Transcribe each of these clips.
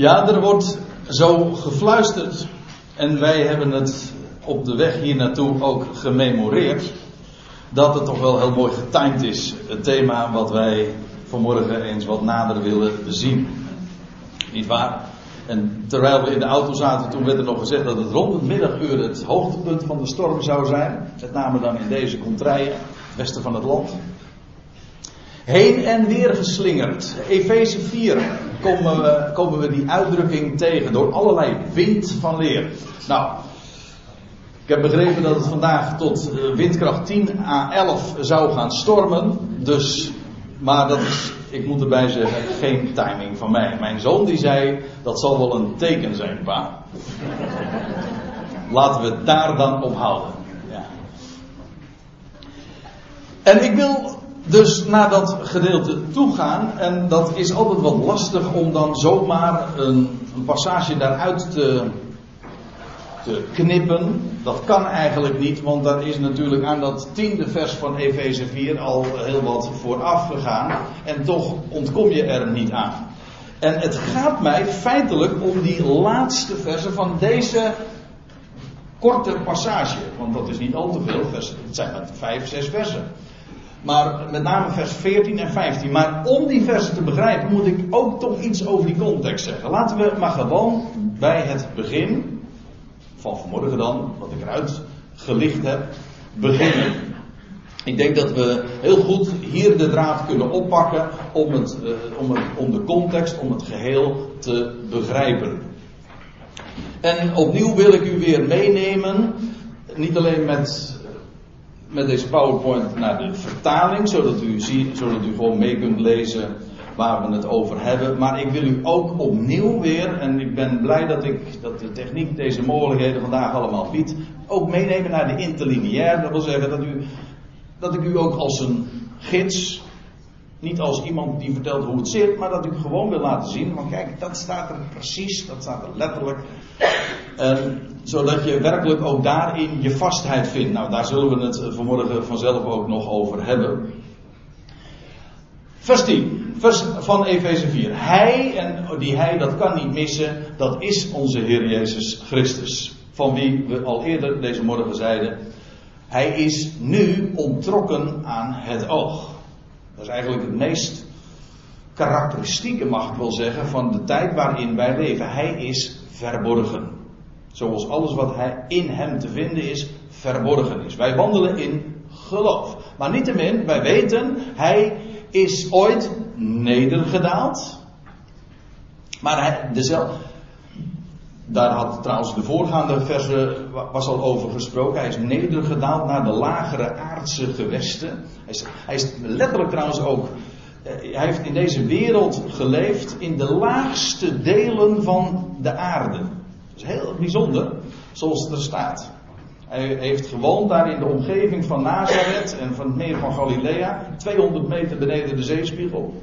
Ja, er wordt zo gefluisterd. En wij hebben het op de weg hier naartoe ook gememoreerd. Dat het toch wel heel mooi getimed is. Het thema wat wij vanmorgen eens wat nader willen bezien. Niet waar? En terwijl we in de auto zaten, toen werd er nog gezegd dat het rond het middaguur het hoogtepunt van de storm zou zijn. Met name dan in deze contraien, het westen van het land. Heen en weer geslingerd. Efeze 4 komen we, komen we die uitdrukking tegen door allerlei wind van leer. Nou, ik heb begrepen dat het vandaag tot eh, windkracht 10 à 11 zou gaan stormen. Dus, maar dat is, ik moet erbij zeggen, geen timing van mij. Mijn zoon die zei, dat zal wel een teken zijn, pa. Laten we daar dan op houden. Ja. En ik wil dus naar dat gedeelte toe gaan. En dat is altijd wat lastig om dan zomaar een, een passage daaruit te, te knippen. Dat kan eigenlijk niet, want daar is natuurlijk aan dat tiende vers van Efeze 4 al heel wat vooraf gegaan. En toch ontkom je er niet aan. En het gaat mij feitelijk om die laatste versen van deze korte passage. Want dat is niet al te veel versen. Het zijn maar vijf, zes versen. Maar met name vers 14 en 15. Maar om die versen te begrijpen moet ik ook toch iets over die context zeggen. Laten we maar gewoon bij het begin van vanmorgen dan, wat ik eruit gelicht heb, beginnen. Ik denk dat we heel goed hier de draad kunnen oppakken om, het, uh, om, om de context, om het geheel te begrijpen. En opnieuw wil ik u weer meenemen, niet alleen met met deze PowerPoint naar de vertaling, zodat u, ziet, zodat u gewoon mee kunt lezen waar we het over hebben. Maar ik wil u ook opnieuw weer, en ik ben blij dat, ik, dat de techniek deze mogelijkheden vandaag allemaal biedt, ook meenemen naar de interlineair. Dat wil zeggen dat, u, dat ik u ook als een gids, niet als iemand die vertelt hoe het zit, maar dat ik gewoon wil laten zien. Want kijk, dat staat er precies, dat staat er letterlijk. Zodat je werkelijk ook daarin je vastheid vindt. Nou, daar zullen we het vanmorgen vanzelf ook nog over hebben. Vers 10, vers van Efeze 4. Hij, en die hij, dat kan niet missen, dat is onze Heer Jezus Christus. Van wie we al eerder deze morgen zeiden, hij is nu ontrokken aan het oog. Dat is eigenlijk het meest karakteristieke, mag ik wel zeggen, van de tijd waarin wij leven. Hij is verborgen. Zoals alles wat hij in hem te vinden is, verborgen is. Wij wandelen in geloof. Maar niettemin, wij weten, hij is ooit nedergedaald. Maar hij, dezelfde, daar had trouwens de voorgaande verse was al over gesproken. Hij is nedergedaald naar de lagere aardse gewesten. Hij is, hij is letterlijk trouwens ook. Eh, hij heeft in deze wereld geleefd in de laagste delen van de aarde is heel bijzonder, zoals het er staat. Hij heeft gewoond daar in de omgeving van Nazareth en van het meer van Galilea, 200 meter beneden de zeespiegel.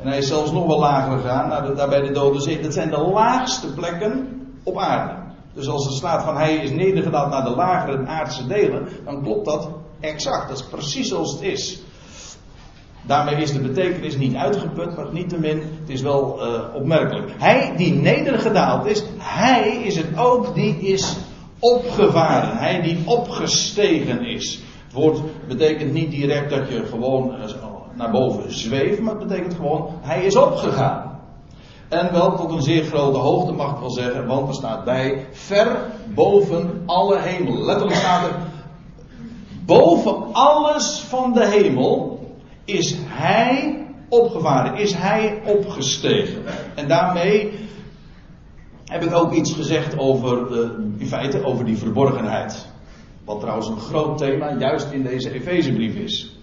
En hij is zelfs nog wel lager gegaan, naar de, daar bij de Dode Zee. Dat zijn de laagste plekken op aarde. Dus als er staat van hij is nedergedaald naar de lagere aardse delen, dan klopt dat exact. Dat is precies zoals het is. Daarmee is de betekenis niet uitgeput, maar niettemin, het is wel uh, opmerkelijk. Hij die nedergedaald is, hij is het ook die is opgevaren. Hij die opgestegen is. Het woord betekent niet direct dat je gewoon uh, naar boven zweeft, maar het betekent gewoon, hij is opgegaan. En wel tot een zeer grote hoogte mag ik wel zeggen, want er staat bij, ver boven alle hemel. Letterlijk staat er, boven alles van de hemel is hij opgevaren, is hij opgestegen. En daarmee heb ik ook iets gezegd over, uh, in feite, over die verborgenheid. Wat trouwens een groot thema juist in deze Efezebrief is.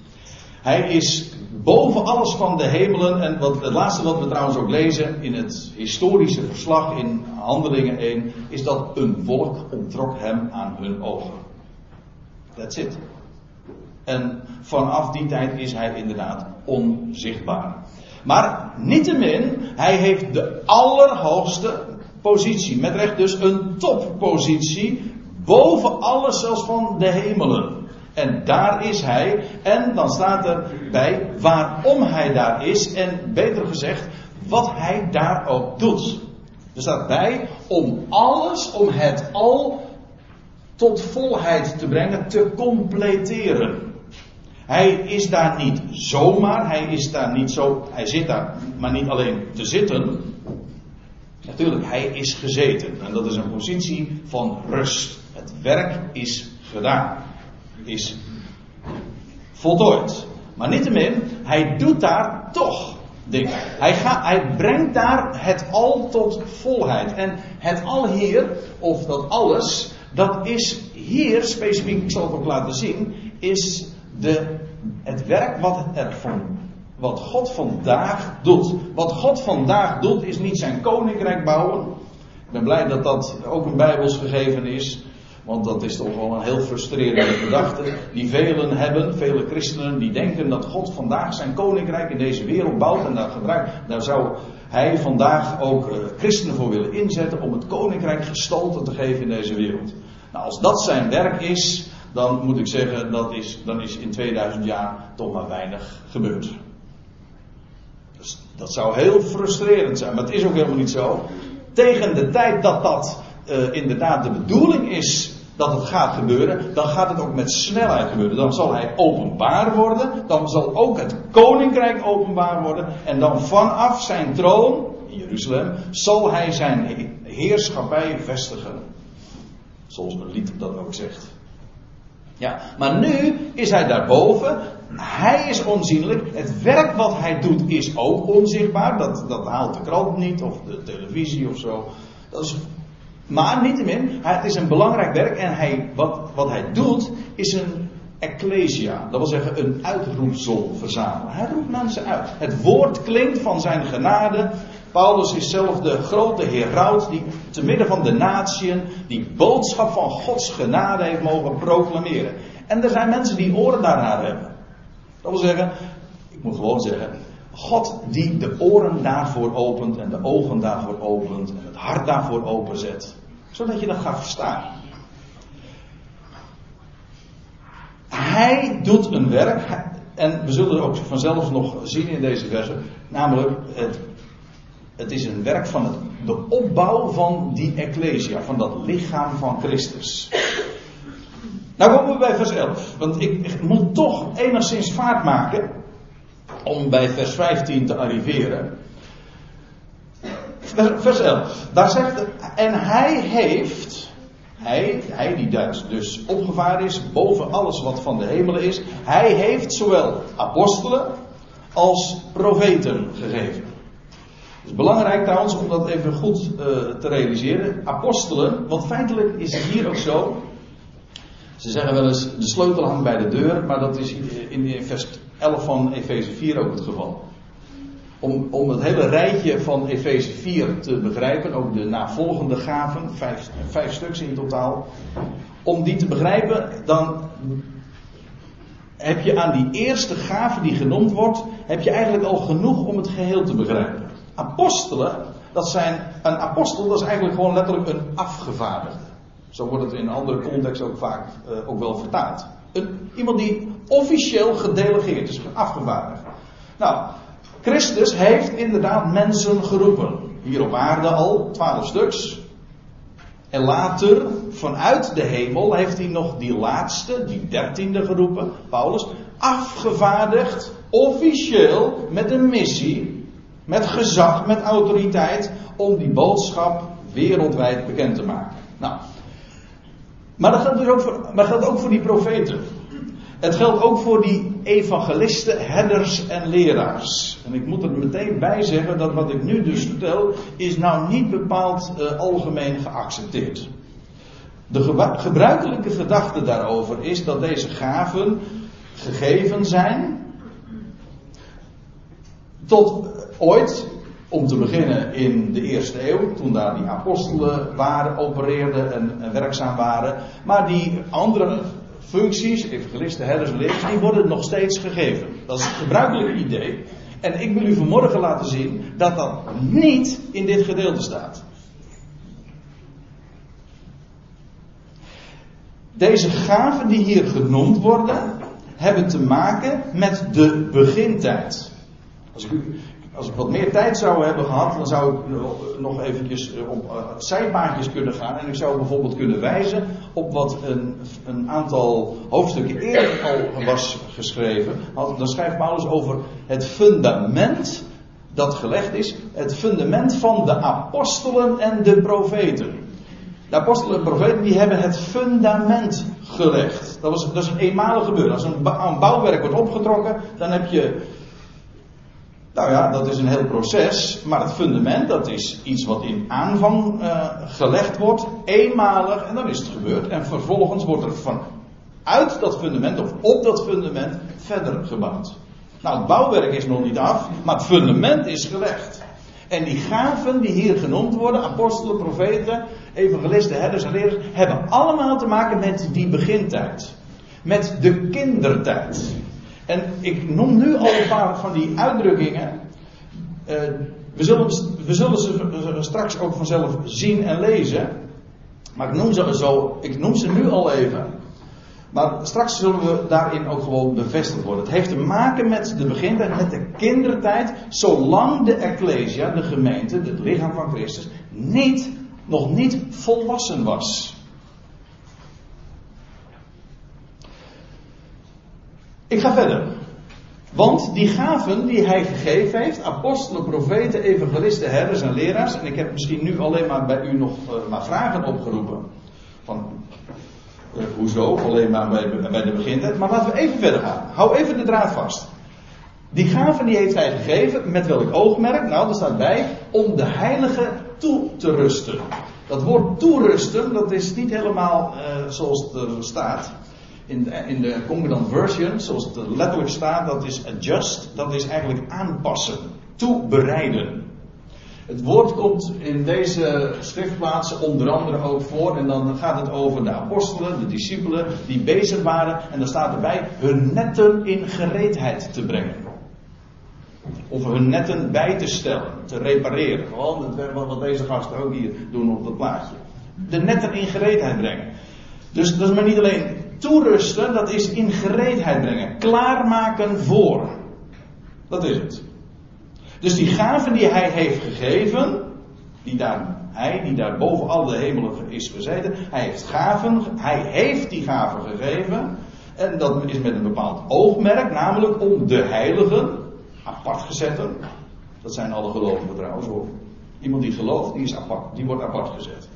Hij is boven alles van de hemelen. En wat, het laatste wat we trouwens ook lezen in het historische verslag in Handelingen 1, is dat een wolk ontrok hem aan hun ogen. That's it. En vanaf die tijd is hij inderdaad onzichtbaar. Maar niettemin, hij heeft de allerhoogste positie. Met recht dus een toppositie. Boven alles zelfs van de hemelen. En daar is hij. En dan staat er bij waarom hij daar is. En beter gezegd, wat hij daar ook doet. Er staat bij om alles, om het al tot volheid te brengen, te completeren. Hij is daar niet zomaar, hij is daar niet zo, hij zit daar maar niet alleen te zitten. Natuurlijk, hij is gezeten en dat is een positie van rust. Het werk is gedaan, is voltooid. Maar niettemin, hij doet daar toch dingen. Hij, hij brengt daar het al tot volheid. En het al hier, of dat alles, dat is hier specifiek, ik zal het ook laten zien, is de, het werk wat, er van, wat God vandaag doet. Wat God vandaag doet is niet zijn koninkrijk bouwen. Ik ben blij dat dat ook een Bijbels gegeven is. Want dat is toch wel een heel frustrerende gedachte. Die velen hebben, vele christenen, die denken dat God vandaag zijn koninkrijk in deze wereld bouwt. En daar, gebruikt, daar zou hij vandaag ook uh, christenen voor willen inzetten om het koninkrijk gestalte te geven in deze wereld. Nou, als dat zijn werk is, dan moet ik zeggen, dat is, dan is in 2000 jaar toch maar weinig gebeurd. Dus dat zou heel frustrerend zijn, maar het is ook helemaal niet zo. Tegen de tijd dat dat uh, inderdaad de bedoeling is dat het gaat gebeuren, dan gaat het ook met snelheid gebeuren. Dan zal hij openbaar worden, dan zal ook het koninkrijk openbaar worden, en dan vanaf zijn troon in Jeruzalem zal hij zijn heerschappij vestigen. Zoals een lied dat ook zegt. Ja, maar nu is hij daarboven. Hij is onzienlijk. Het werk wat hij doet is ook onzichtbaar. Dat, dat haalt de krant niet of de televisie of zo. Dat is maar niettemin, het is een belangrijk werk en hij, wat, wat hij doet is een ecclesia. Dat wil zeggen een uitroepsel verzamelen. Hij roept mensen uit. Het woord klinkt van zijn genade. Paulus is zelf de grote heraut die te midden van de natieën die boodschap van Gods genade heeft mogen proclameren. En er zijn mensen die oren daarnaar hebben. Dat wil zeggen, ik moet gewoon zeggen, God die de oren daarvoor opent en de ogen daarvoor opent en het hart daarvoor openzet. Zodat je dat gaat verstaan. Hij doet een werk, en we zullen ook vanzelf nog zien in deze verse, namelijk het, het is een werk van het, de opbouw van die Ecclesia, van dat lichaam van Christus. Nou komen we bij vers 11, want ik moet toch enigszins vaart maken om bij vers 15 te arriveren. Vers 11. Daar zegt en hij heeft, hij, hij die dus opgevaard is boven alles wat van de hemelen is, hij heeft zowel apostelen als profeten gegeven. Het is belangrijk trouwens om dat even goed uh, te realiseren. Apostelen, want feitelijk is het hier ook zo. Ze zeggen wel eens, de sleutel hangt bij de deur, maar dat is in, in vers 11 van Efeze 4 ook het geval. Om, om het hele rijtje van Efeze 4 te begrijpen, ook de navolgende gaven, vijf, vijf stuks in totaal. Om die te begrijpen, dan heb je aan die eerste gave die genoemd wordt, heb je eigenlijk al genoeg om het geheel te begrijpen. Apostelen, dat zijn, een apostel dat is eigenlijk gewoon letterlijk een afgevaardigde. Zo wordt het in andere contexten ook vaak uh, ook wel vertaald. Een, iemand die officieel gedelegeerd is, afgevaardigd. Nou, Christus heeft inderdaad mensen geroepen. Hier op aarde al, twaalf stuks. En later, vanuit de hemel, heeft hij nog die laatste, die dertiende geroepen, Paulus, afgevaardigd, officieel, met een missie, met gezag, met autoriteit, om die boodschap wereldwijd bekend te maken. Nou, maar dat geldt, dus ook voor, maar geldt ook voor die profeten. Het geldt ook voor die evangelisten, herders en leraars. En ik moet er meteen bij zeggen dat wat ik nu dus vertel, is nou niet bepaald uh, algemeen geaccepteerd. De gebruikelijke gedachte daarover is dat deze gaven gegeven zijn tot ooit, om te beginnen in de eerste eeuw, toen daar die apostelen waren, opereerden en, werkzaam waren. Maar die andere functies, evangelisten, herders, die worden nog steeds gegeven. Dat is het gebruikelijke idee. En ik wil u vanmorgen laten zien dat dat niet in dit gedeelte staat. Deze gaven die hier genoemd worden, hebben te maken met de begintijd. Als ik u, als ik wat meer tijd zou hebben gehad, dan zou ik nog eventjes op zijpaadjes kunnen gaan. En ik zou bijvoorbeeld kunnen wijzen op wat een, een aantal hoofdstukken eerder al was geschreven. Dan schrijft Paulus over het fundament dat gelegd is. Het fundament van de apostelen en de profeten. De apostelen en profeten die hebben het fundament gelegd. Dat, was, is een eenmalig gebeuren. Als een, bouwwerk wordt opgetrokken, dan heb je. Nou ja, dat is een heel proces. Maar het fundament, dat is iets wat in aanvang uh, gelegd wordt. Eenmalig. En dan is het gebeurd. En vervolgens wordt er vanuit dat fundament, of op dat fundament, verder gebouwd. Nou, het bouwwerk is nog niet af, maar het fundament is gelegd. En die gaven die hier genoemd worden, apostelen, profeten, evangelisten, herders en lerers, hebben allemaal te maken met die begintijd. Met de kindertijd. En ik noem nu al een paar van die uitdrukkingen. Uh, we, zullen, we zullen ze straks ook vanzelf zien en lezen. Maar ik noem ze, zo, ik noem ze nu al even. Maar straks zullen we daarin ook gewoon bevestigd worden. Het heeft te maken met de begintijd, met de kindertijd, zolang de Ecclesia, de gemeente, het lichaam van Christus, niet, nog niet volwassen was. Ik ga verder. Want die gaven die hij gegeven heeft, apostelen, profeten, evangelisten, herders en leraars, en ik heb misschien nu alleen maar bij u nog uh, maar vragen opgeroepen. Van uh, hoezo? Alleen maar bij, bij de begintijd. Maar laten we even verder gaan. Hou even de draad vast. Die gaven die heeft hij gegeven. Met welk oogmerk? Nou, er staat bij. Om de heilige toe te rusten. Dat woord toerusten, dat is niet helemaal uh, zoals het er staat. In de, in de Version, zoals het letterlijk staat, dat is adjust. Dat is eigenlijk aanpassen. Toebereiden. Het woord komt in deze schriftplaatsen onder andere ook voor. En dan gaat het over de apostelen, de discipelen, die bezig waren. En dan staat erbij hun netten in gereedheid te brengen. Of hun netten bij te stellen, te repareren. Gewoon wat deze gasten ook hier doen op dat plaatje. De netten in gereedheid brengen. Dus dat is maar niet alleen toerusten, dat is in gereedheid brengen. Klaarmaken voor. Dat is het. Dus die gaven die hij heeft gegeven, die daar, hij die daar boven al de hemelen is gezeten, hij heeft gaven, hij heeft die gaven gegeven. En dat is met een bepaald oogmerk, namelijk om de heiligen, apart gezetten. Dat zijn alle gelovigen trouwens hoor. Iemand die gelooft, apart, die wordt apart gezet.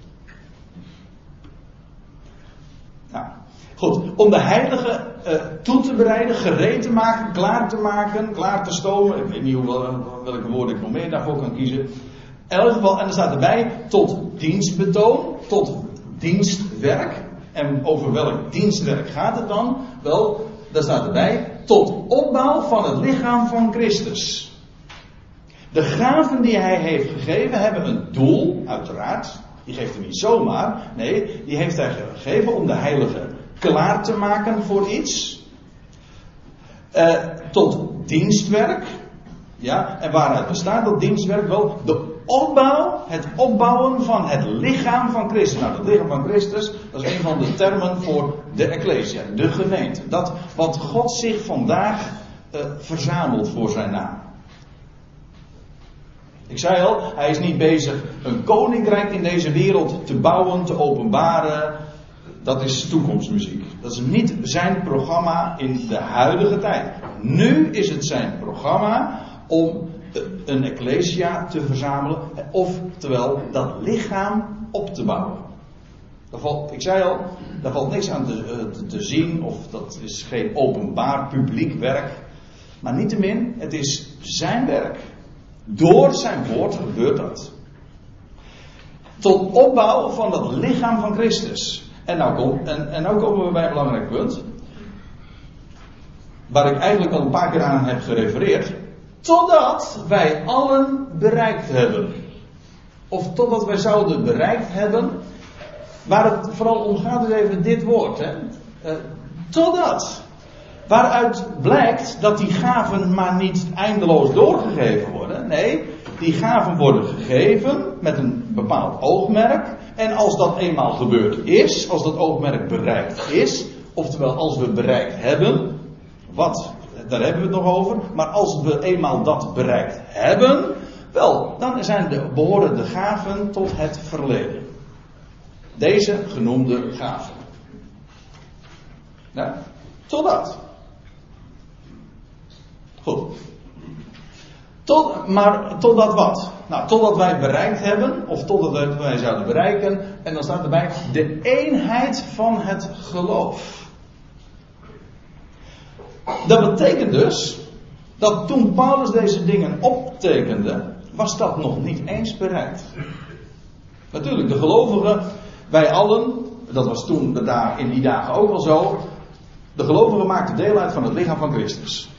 Nou, goed. Om de heiligen uh, toe te bereiden, gereed te maken, klaar te maken, klaar te stomen. Ik weet niet hoeveel, welke woorden ik nog meer daarvoor kan kiezen. In geval, en er staat erbij, tot dienstbetoon, tot dienstwerk. En over welk dienstwerk gaat het dan? Wel, daar staat erbij, tot opbouw van het lichaam van Christus. De gaven die hij heeft gegeven hebben een doel, uiteraard. Die geeft hij niet zomaar. Nee, die heeft hij gegeven om de heilige klaar te maken voor iets. Uh, tot dienstwerk. Ja, en waaruit bestaat dat dienstwerk? Wel, de opbouw, het opbouwen van het lichaam van Christus. Nou, het lichaam van Christus, dat is een van de termen voor de Ecclesia, de gemeente. Dat wat God zich vandaag uh, verzamelt voor zijn naam. Ik zei al, hij is niet bezig een koninkrijk in deze wereld te bouwen, te openbaren, dat is toekomstmuziek. Dat is niet zijn programma in de huidige tijd. Nu is het zijn programma om een ecclesia te verzamelen, oftewel dat lichaam op te bouwen. Ik zei al, daar valt niks aan te, eh, te, te, zien, of dat is geen openbaar publiek werk. Maar niettemin, het is zijn werk. Door zijn woord gebeurt dat. Tot opbouw van het lichaam van Christus. En nou, kom, en, nou komen we bij een belangrijk punt. Waar ik eigenlijk al een paar keer aan heb gerefereerd. Totdat wij allen bereikt hebben. Of totdat wij zouden bereikt hebben. Waar het vooral om gaat is even dit woord. Hè? Uh, totdat. Waaruit blijkt dat die gaven maar niet eindeloos doorgegeven worden. Nee, die gaven worden gegeven met een bepaald oogmerk. En als dat eenmaal gebeurd is, als dat oogmerk bereikt is, oftewel als we bereikt hebben, wat daar hebben we het nog over. Maar als we eenmaal dat bereikt hebben, wel, dan zijn de, behoren de gaven tot het verleden. Deze genoemde gaven. Ja, totdat. Goed. Tot, maar totdat wat? Nou, totdat wij bereikt hebben, of totdat wij zouden bereiken, en dan staat erbij de eenheid van het geloof. Dat betekent dus dat toen Paulus deze dingen optekende, was dat nog niet eens bereikt. Natuurlijk, de gelovigen, wij allen, dat was toen in die dagen ook al zo, de gelovigen maakten deel uit van het lichaam van Christus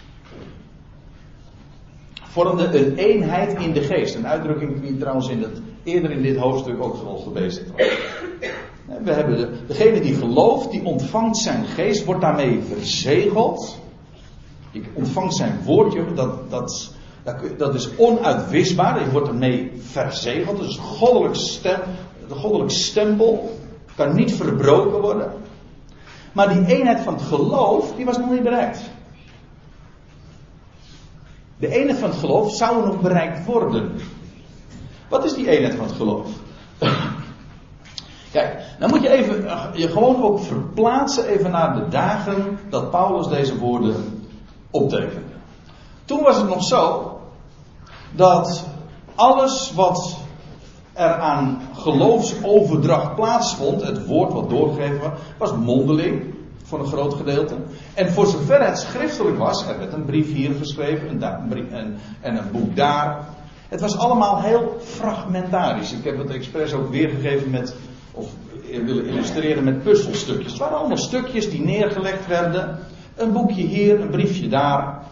vormde een eenheid in de geest. Een uitdrukking die trouwens in het, eerder in dit hoofdstuk ook al gebezigd was. We hebben de, degene die gelooft, die ontvangt zijn geest, wordt daarmee verzegeld. Die ontvangt zijn woordje, dat, dat, dat is onuitwisbaar. Je wordt ermee verzegeld. Dat is een goddelijk, een goddelijk stempel. Kan niet verbroken worden. Maar die eenheid van het geloof, die was nog niet bereikt. De eenheid van het geloof zou nog bereikt worden. Wat is die eenheid van het geloof? Kijk, dan moet je even eh, je gewoon ook verplaatsen even naar de dagen dat Paulus deze woorden optekende. Toen was het nog zo dat alles wat er aan geloofsoverdracht plaatsvond, het woord wat doorgegeven was, was mondeling voor een groot gedeelte. En voor zover het schriftelijk was, er werd een brief hier geschreven en, en een boek daar. Het was allemaal heel fragmentarisch. Ik heb het expres ook weergegeven met, of willen illustreren met puzzelstukjes. Het waren allemaal stukjes die neergelegd werden. Een boekje hier, een briefje daar.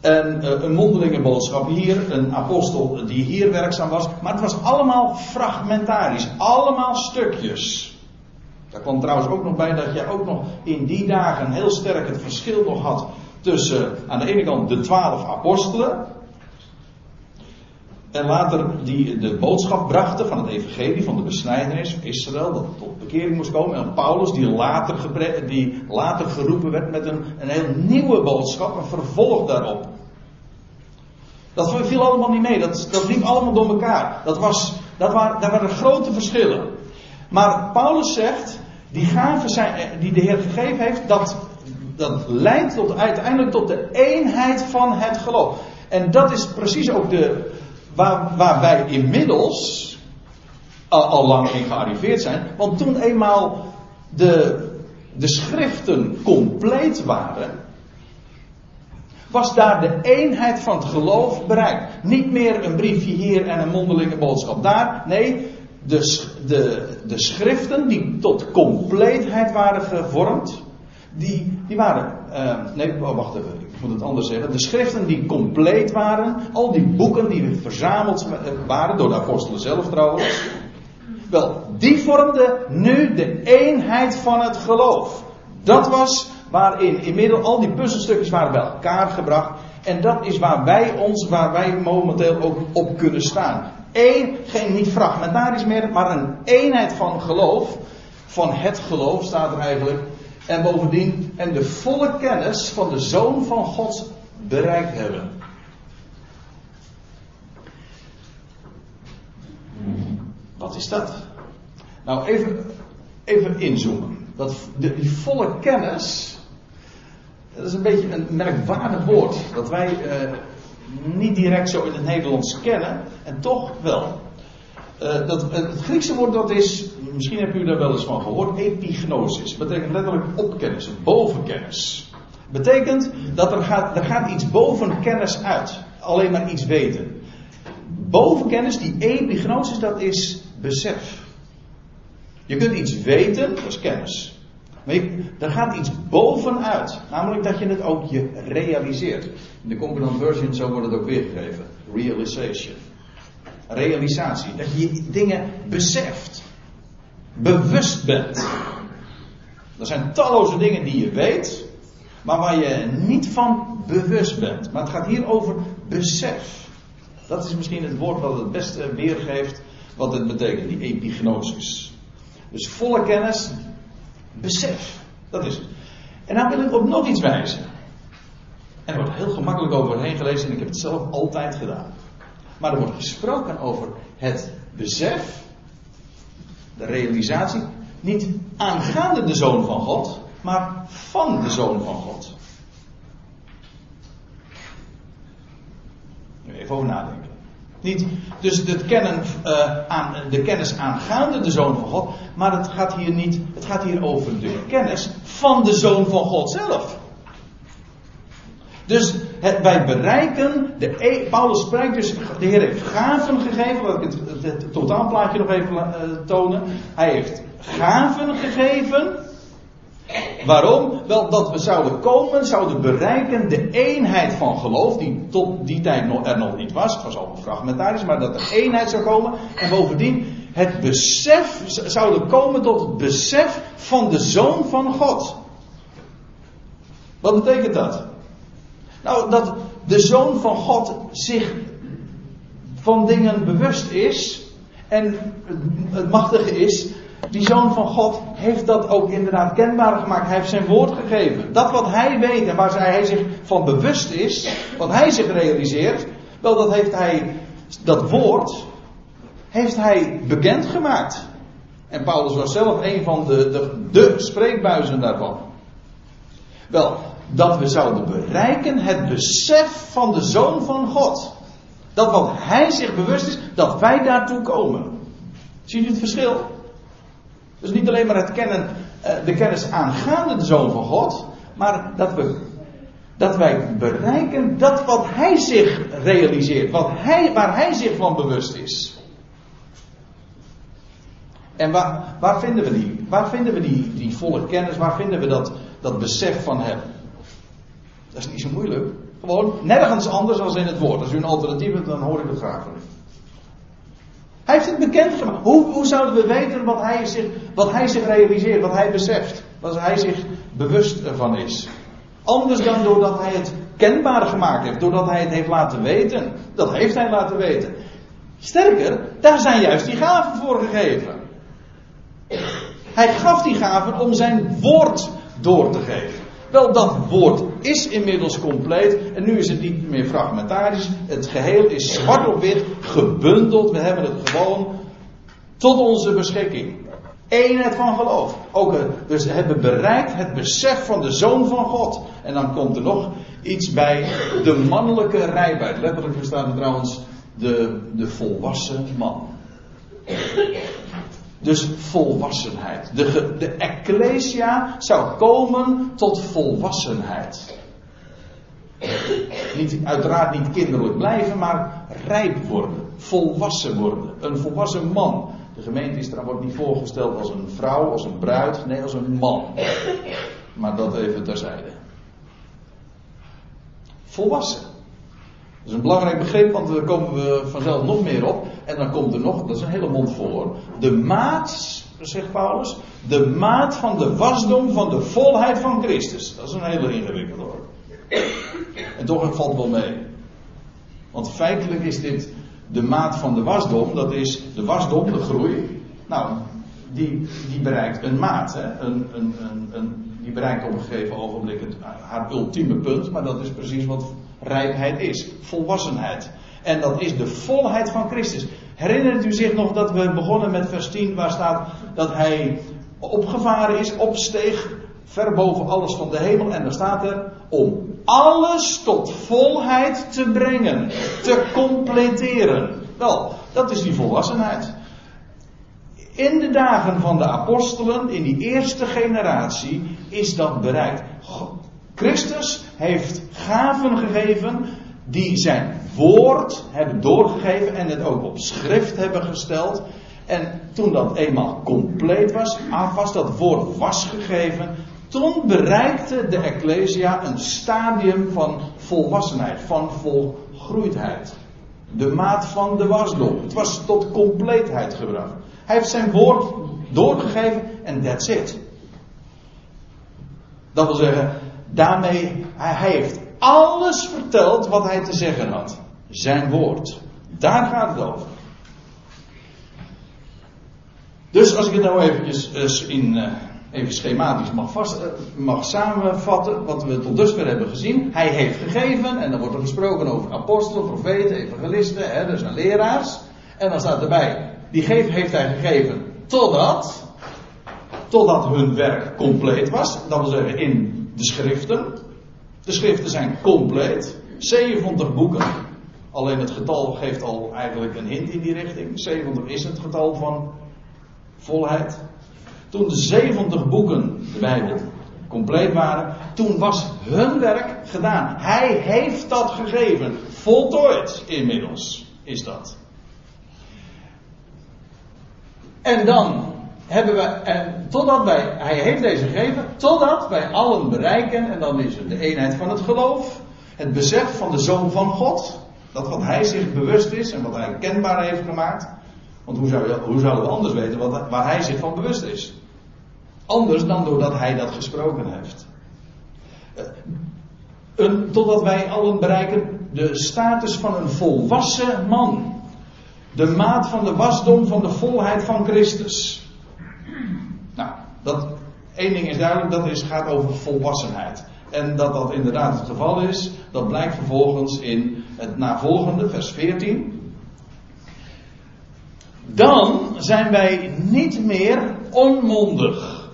En uh, een mondelinge boodschap hier, een apostel die hier werkzaam was. Maar het was allemaal fragmentarisch, allemaal stukjes. Daar kwam trouwens ook nog bij dat je ook nog in die dagen heel sterk het verschil nog had tussen aan de ene kant de twaalf apostelen. En later die de boodschap brachten van het evangelie van de besnijdenis van Israël, dat tot bekering moest komen. En Paulus die later, die later geroepen werd met een, een heel nieuwe boodschap, een vervolg daarop. Dat viel allemaal niet mee, dat, dat liep allemaal door elkaar. Dat was, dat waren, daar waren grote verschillen. Maar Paulus zegt, die gaven zijn, eh, die de Heer gegeven heeft, dat, dat leidt tot, uiteindelijk tot de eenheid van het geloof. En dat is precies ook de, waar, wij inmiddels al, al lang in gearriveerd zijn. Want toen eenmaal de, de schriften compleet waren, was daar de eenheid van het geloof bereikt. Niet meer een briefje hier en een mondelinge boodschap daar. Nee, de, de, de schriften die tot compleetheid waren gevormd, die, die waren, uh, nee, oh, wacht even, ik moet het anders zeggen. De schriften die compleet waren, al die boeken die verzameld waren, door de apostelen zelf trouwens, wel, die vormden nu de eenheid van het geloof. Dat was waarin inmiddels al die puzzelstukjes waren bij elkaar gebracht. En dat is waar wij ons, waar wij momenteel ook op kunnen staan één, geen niet fragmentarisch meer, maar een eenheid van geloof. Van het geloof staat er eigenlijk. En bovendien, en de volle kennis van de Zoon van God bereikt hebben. Wat is dat? Nou, even, even inzoomen. Dat, de, die volle kennis. Dat is een beetje een merkwaardig woord. Dat wij eh, niet direct zo in het Nederlands kennen, en toch wel. Uh, dat, het Griekse woord dat is, misschien hebt u daar wel eens van gehoord, epignosis. Betekent letterlijk opkennis, bovenkennis. Betekent dat er gaat, er gaat iets boven kennis uit. Alleen maar iets weten. Bovenkennis, die epignosis, dat is besef. Je kunt iets weten, dat is kennis. Maar er gaat iets bovenuit. Namelijk dat je het ook je realiseert. In de Concordant Version zo wordt het ook weergegeven. Realization. Realisatie. Dat je dingen beseft. Bewust bent. Er zijn talloze dingen die je weet. Maar waar je niet van bewust bent. Maar het gaat hier over besef. Dat is misschien het woord wat het beste weergeeft wat het betekent, die epignosis. Dus volle kennis, Besef. Dat is het. En dan wil ik op nog iets wijzen. En er wordt heel gemakkelijk overheen gelezen en ik heb het zelf altijd gedaan. Maar er wordt gesproken over het besef, de realisatie, niet aangaande de Zoon van God, maar van de Zoon van God. Even over nadenken. Niet dus het kennen, uh, aan, de kennis aangaande de Zoon van God, maar het gaat hier niet, het gaat hier over de kennis van de Zoon van God zelf. Dus het, wij bereiken, de, e- Paulus spreekt dus, de Heer heeft gaven gegeven, laat ik het, het, totaalplaatje nog even uh, tonen. Hij heeft gaven gegeven. Waarom? Wel dat we zouden komen, zouden bereiken de eenheid van geloof, die tot die tijd er nog niet was. Het was al fragmentarisch, maar dat er eenheid zou komen. En bovendien het besef, zouden komen tot het besef van de Zoon van God. Wat betekent dat? Nou, dat de Zoon van God zich van dingen bewust is. En het machtige is, die Zoon van God heeft dat ook inderdaad kenbaar gemaakt. Hij heeft zijn woord gegeven. Dat wat hij weet en waar hij zich van bewust is, wat hij zich realiseert, wel dat heeft hij, dat woord, heeft hij bekendgemaakt. En Paulus was zelf een van de, de, de spreekbuizen daarvan. Wel, dat we zouden bereiken het besef van de Zoon van God. Dat wat Hij zich bewust is, dat wij daartoe komen. Ziet u het verschil? Dus niet alleen maar het kennen, eh, de kennis aangaande de Zoon van God, maar dat, we, dat wij bereiken dat wat Hij zich realiseert, wat hij, waar Hij zich van bewust is. En waar, waar vinden we die? Waar vinden we die, die volle kennis? Waar vinden we dat, dat besef van Hem? Dat is niet zo moeilijk. Gewoon nergens anders dan in het woord. Als u een alternatief hebt, dan hoor ik het graag van u. Hij heeft het bekendgemaakt. Hoe, hoe zouden we weten wat hij, zich, wat hij zich realiseert, wat hij beseft? Wat hij zich bewust ervan is. Anders dan doordat hij het kenbaar gemaakt heeft, doordat hij het heeft laten weten. Dat heeft hij laten weten. Sterker, daar zijn juist die gaven voor gegeven. Hij gaf die gaven om zijn woord door te geven. Wel, dat woord is inmiddels compleet en nu is het niet meer fragmentarisch. Het geheel is zwart op wit, gebundeld. We hebben het gewoon tot onze beschikking. Eenheid van geloof. Ook, eh, dus hebben bereikt het besef van de Zoon van God. En dan komt er nog iets bij. De mannelijke rijbaard. Letterlijk staat er trouwens de, de volwassen man. Dus volwassenheid. De, de Ecclesia zou komen tot volwassenheid. Niet, uiteraard niet kinderlijk blijven, maar rijp worden. Volwassen worden. Een volwassen man. De gemeente is er, wordt niet voorgesteld als een vrouw, als een bruid, nee, als een man. Maar dat even terzijde. Volwassen. Is een belangrijk begrip, want daar komen we vanzelf nog meer op. En dan komt er nog, dat is een hele mond vol hoor. De maat, zegt Paulus, de maat van de wasdom van de volheid van Christus. Dat is een hele ingewikkelde hoor. En toch valt wel mee. Want feitelijk is dit de maat van de wasdom, dat is de wasdom, de groei. Nou, die, die bereikt een maat. Hè? Een, een, een, die bereikt op een gegeven ogenblik het, haar ultieme punt, maar dat is precies wat rijpheid is. Volwassenheid. En dat is de volheid van Christus. Herinnert u zich nog dat we begonnen met vers 10 waar staat dat hij opgevaren is, opsteeg, ver boven alles van de hemel. En dan staat er om alles tot volheid te brengen, te completeren. Wel, dat is die volwassenheid. In de dagen van de apostelen, in die eerste generatie, is dat bereikt. Christus heeft gaven gegeven die zijn woord hebben doorgegeven en het ook op schrift hebben gesteld. En toen dat eenmaal compleet was, was dat woord was gegeven, toen bereikte de Ecclesia een stadium van volwassenheid, van volgroeidheid. De maat van de wasdom. Het was tot compleetheid gebracht. Hij heeft zijn woord doorgegeven en that's it. Dat wil zeggen, daarmee, hij heeft alles verteld wat hij te zeggen had. Zijn woord. Daar gaat het over. Dus als ik het nou eventjes in, uh, even schematisch mag, vast, eh, mag samenvatten wat we tot dusver hebben gezien. Hij heeft gegeven, en dan wordt er gesproken over apostelen, profeten, evangelisten, hè, dus leraars. En dan staat erbij, die geef, heeft hij gegeven totdat, totdat hun werk compleet was. Dat wil zeggen in de schriften. De schriften zijn compleet. 70 boeken. Alleen het getal geeft al eigenlijk een hint in die richting. 70 is het getal van volheid. Toen de 70 boeken, de Bijbel, compleet waren, toen was hun werk gedaan. Hij heeft dat gegeven. Voltooid inmiddels is dat. En dan hebben we, en totdat wij, hij heeft deze gegeven, totdat wij allen bereiken, en dan is het de eenheid van het geloof, het besef van de Zoon van God, dat wat hij zich bewust is en wat hij kenbaar heeft gemaakt. Want hoe, hoe zouden we anders weten wat, waar hij zich van bewust is? Anders dan doordat hij dat gesproken heeft. Eh, een, totdat wij allen bereiken de status van een volwassen man. De maat van de wasdom van de volheid van Christus. Dat, één ding is duidelijk, dat is, gaat over volwassenheid. En dat dat inderdaad het geval is, dat blijkt vervolgens in het navolgende, vers 14. Dan zijn wij niet meer onmondig.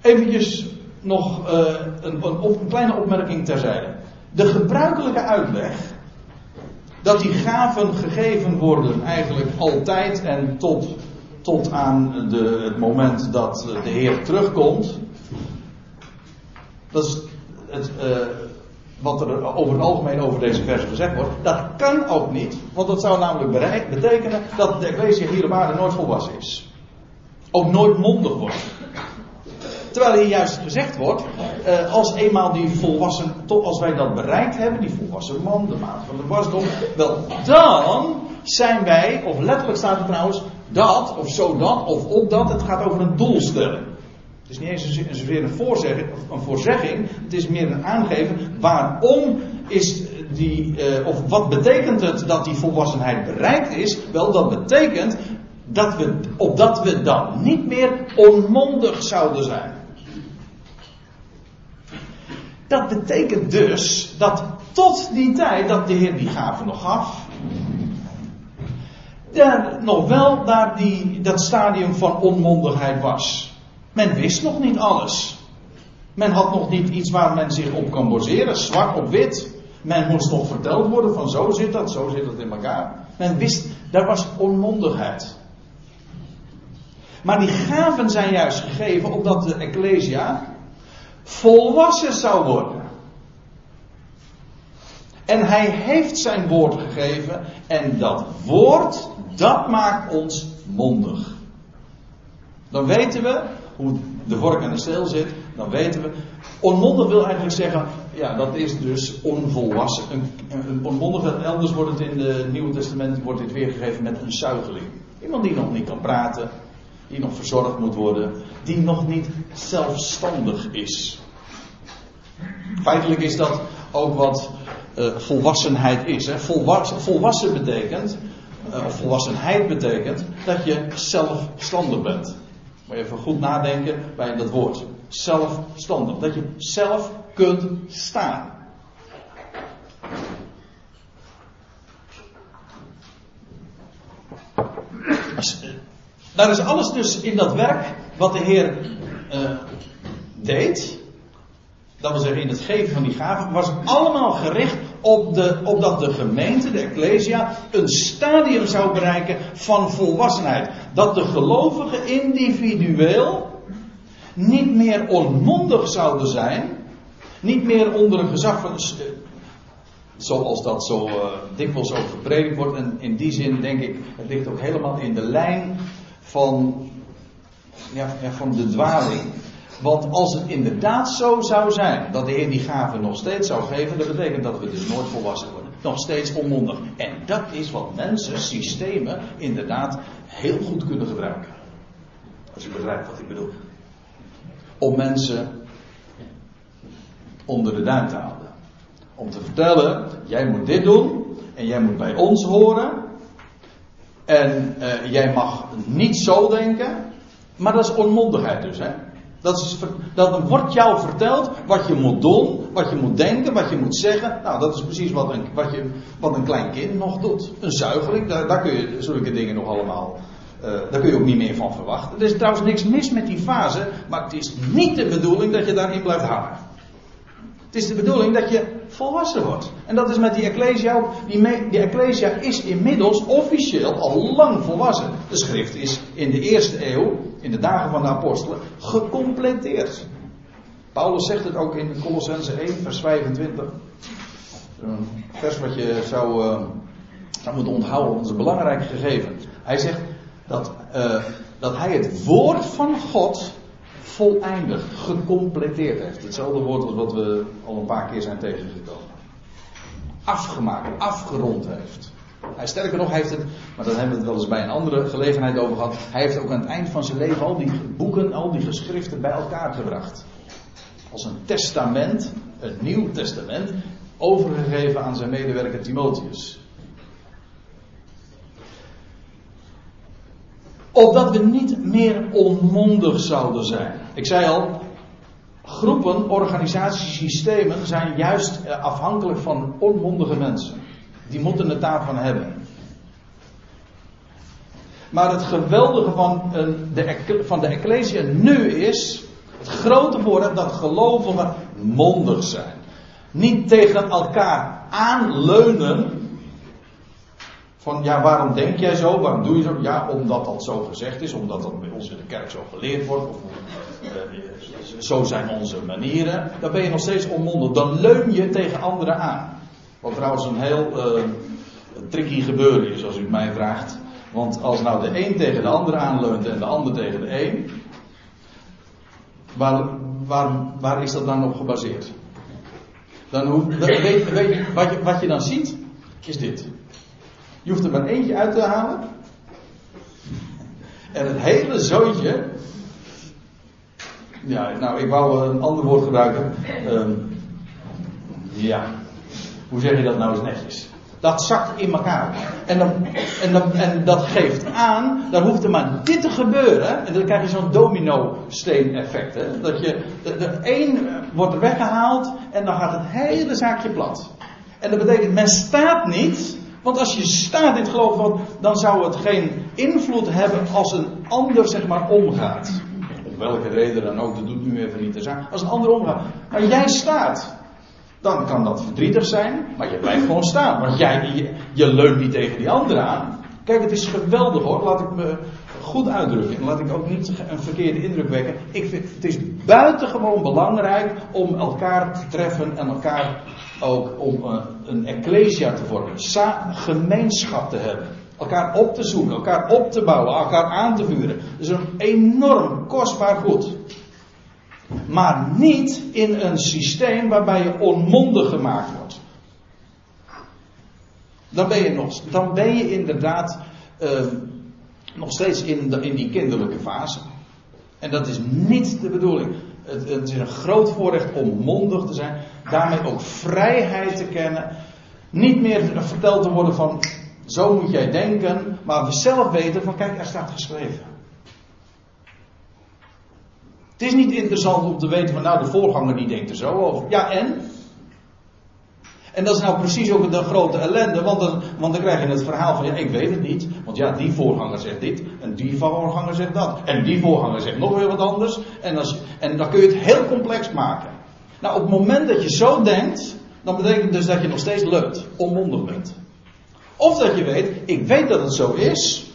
Eventjes nog uh, een, een, een kleine opmerking terzijde. De gebruikelijke uitleg dat die gaven gegeven worden eigenlijk altijd en tot tot aan de, het moment dat de Heer terugkomt. Dat is het, uh, wat er over het algemeen over deze versen gezegd wordt. Dat kan ook niet, want dat zou namelijk betekenen dat de Ecclesia hier op aarde nooit volwassen is. Ook nooit mondig wordt. Terwijl hier juist gezegd wordt, uh, als eenmaal die volwassen, tot als wij dat bereikt hebben, die volwassen man, de maat van de wasdom, wel dan zijn wij, of letterlijk staat er trouwens, dat, of zodat, of opdat. Het gaat over een doelstelling. Het is niet eens zozeer een voorzegging, een. Het is meer een aangeven. Waarom is die, uh, of wat betekent het dat die volwassenheid bereikt is? Wel, dat betekent dat we, opdat we dan niet meer onmondig zouden zijn. Dat betekent dus dat tot die tijd dat de Heer die gave nog gaf, er nog wel naar die, dat stadium van onmondigheid was. Men wist nog niet alles. Men had nog niet iets waar men zich op kan baseren, zwart op wit. Men moest nog verteld worden van zo zit dat, zo zit dat in elkaar. Men wist, daar was onmondigheid. Maar die gaven zijn juist gegeven opdat de Ecclesia volwassen zou worden. En hij heeft zijn woord gegeven en dat woord dat maakt ons mondig. Dan weten we hoe de vork en de steel zit. Dan weten we. Onmondig wil eigenlijk zeggen. Ja, dat is dus onvolwassen. Een, een onmondige, elders wordt het in het Nieuwe Testament wordt dit weergegeven met een zuigeling. Iemand die nog niet kan praten. Die nog verzorgd moet worden. Die nog niet zelfstandig is. Feitelijk is dat ook wat uh, volwassenheid is. Hè. Volwassen, volwassen betekent eh, of volwassenheid betekent dat je zelfstandig bent. Moet je even goed nadenken bij dat woord. Zelfstandig. Dat je zelf kunt staan. Eh, daar is alles dus in dat werk wat de Heer uh, deed. Dat wil zeggen in het geven van die gaven. Was allemaal gericht op de, opdat de gemeente, de Ecclesia, een stadium zou bereiken van volwassenheid. Dat de gelovigen individueel niet meer onmondig zouden zijn, niet meer onder een gezag van. Zoals dat zo uh, dikwijls ook gepredikt wordt. En in die zin denk ik, het ligt ook helemaal in de lijn van, ja, ja, van de dwaling. Want als het inderdaad zo zou zijn dat de Heer die gave nog steeds zou geven, dat betekent dat we dus nooit volwassen worden. Nog steeds onmondig. En dat is wat mensen, systemen, inderdaad heel goed kunnen gebruiken. Als u begrijpt wat ik bedoel. Om mensen onder de duim te houden. Om te vertellen, jij moet dit doen en jij moet bij ons horen. En uh, jij mag niet zo denken. Maar dat is onmondigheid dus, hè? Dat, dat wordt jou verteld wat je moet doen, wat je moet denken, wat je moet zeggen. Nou, dat is precies wat een, wat je, wat een klein kind nog doet. Een zuigeling, daar, daar kun je zulke dingen nog allemaal. Uh, daar kun je ook niet meer van verwachten. Er is trouwens niks mis met die fase, maar het is niet de bedoeling dat je daarin blijft hangen. Is de bedoeling dat je volwassen wordt. En dat is met die Ecclesia ook. Die, Ecclesia is inmiddels officieel al lang volwassen. De schrift is in de eerste eeuw, in de dagen van de apostelen, gecompleteerd. Paulus zegt het ook in Colossense 1, vers 25. Een vers wat je zou, uh, moeten onthouden, want het is belangrijk gegeven. Hij zegt dat, uh, dat hij het woord van God voleindig, gecompleteerd heeft. Hetzelfde woord als wat we al een paar keer zijn tegengekomen. Afgemaakt, afgerond heeft. Hij, sterker nog, heeft het, maar daar hebben we het wel eens bij een andere gelegenheid over gehad. Hij heeft ook aan het eind van zijn leven al die boeken, al die geschriften bij elkaar gebracht. Als een testament, een nieuw testament, overgegeven aan zijn medewerker Timotheus. Opdat we niet meer onmondig zouden zijn. Ik zei al, groepen, organisaties, systemen zijn juist eh, afhankelijk van onmondige mensen. Die moeten het daarvan hebben. Maar het geweldige van de, van de nu is, het grote voordeel dat gelovigen mondig zijn. Niet tegen elkaar aanleunen, van ja, waarom denk jij zo? Waarom doe je zo? Ja, omdat dat zo gezegd is, omdat dat bij ons in de kerk zo geleerd wordt. Of, uh, zo zijn onze manieren. Dan ben je nog steeds onmondig. Dan leun je tegen anderen aan. Wat trouwens een heel uh, tricky gebeuren is, als u mij vraagt. Want als nou de een tegen de ander aanleunt en de ander tegen de een. Waar, waar, waar is dat dan op gebaseerd? Dan hoe, weet, weet wat, je, wat je dan ziet, is dit. Je hoeft er maar eentje uit te halen. En het hele zootje. Ja, nou, ik wou een ander woord gebruiken. Uh, ja, hoe zeg je dat nou eens netjes? Dat zakt in elkaar. En, dan, en, dan, en dat geeft aan, dan hoeft er maar dit te gebeuren. En dan krijg je zo'n domino-steen effect. Hè? Dat je, de een wordt er weggehaald en dan gaat het hele zaakje plat. En dat betekent, men staat niet want als je staat in het geloof, dan zou het geen invloed hebben als een ander zeg maar omgaat. Om welke reden dan ook, dat doet nu even niet de zaak. Als een ander omgaat. Maar jij staat. Dan kan dat verdrietig zijn, maar je blijft gewoon staan. Want jij, je, je leunt niet tegen die ander aan. Kijk, het is geweldig hoor. Laat ik me goed uitdrukken. En laat ik ook niet een verkeerde indruk wekken. Ik vind, het is buitengewoon belangrijk om elkaar te treffen en elkaar ook om uh, een ecclesia te vormen. Sa gemeenschap te hebben. Elkaar op te zoeken, elkaar op te bouwen, elkaar aan te vuren. Dat is een enorm kostbaar goed. Maar niet in een systeem waarbij je onmondig gemaakt wordt. Dan ben je, nog, dan ben je inderdaad uh, nog steeds in, de, in die kinderlijke fase. En dat is niet de bedoeling. Het, het, is een groot voorrecht om mondig te zijn. Daarmee ook vrijheid te kennen. Niet meer verteld te worden van zo moet jij denken. Maar we zelf weten van kijk, er staat geschreven. Het is niet interessant om te weten van nou de voorganger die denkt er zo over. Ja en? En dat is nou precies ook de grote ellende, want dan, want dan krijg je het verhaal van, ja, ik weet het niet, want ja, die voorganger zegt dit, en die voorganger zegt dat, en die voorganger zegt nog weer wat anders, en, en dan kun je het heel complex maken. Nou, op het moment dat je zo denkt, dan betekent dus dat je nog steeds leunt, onmondig bent. Of dat je weet, ik weet dat het zo is,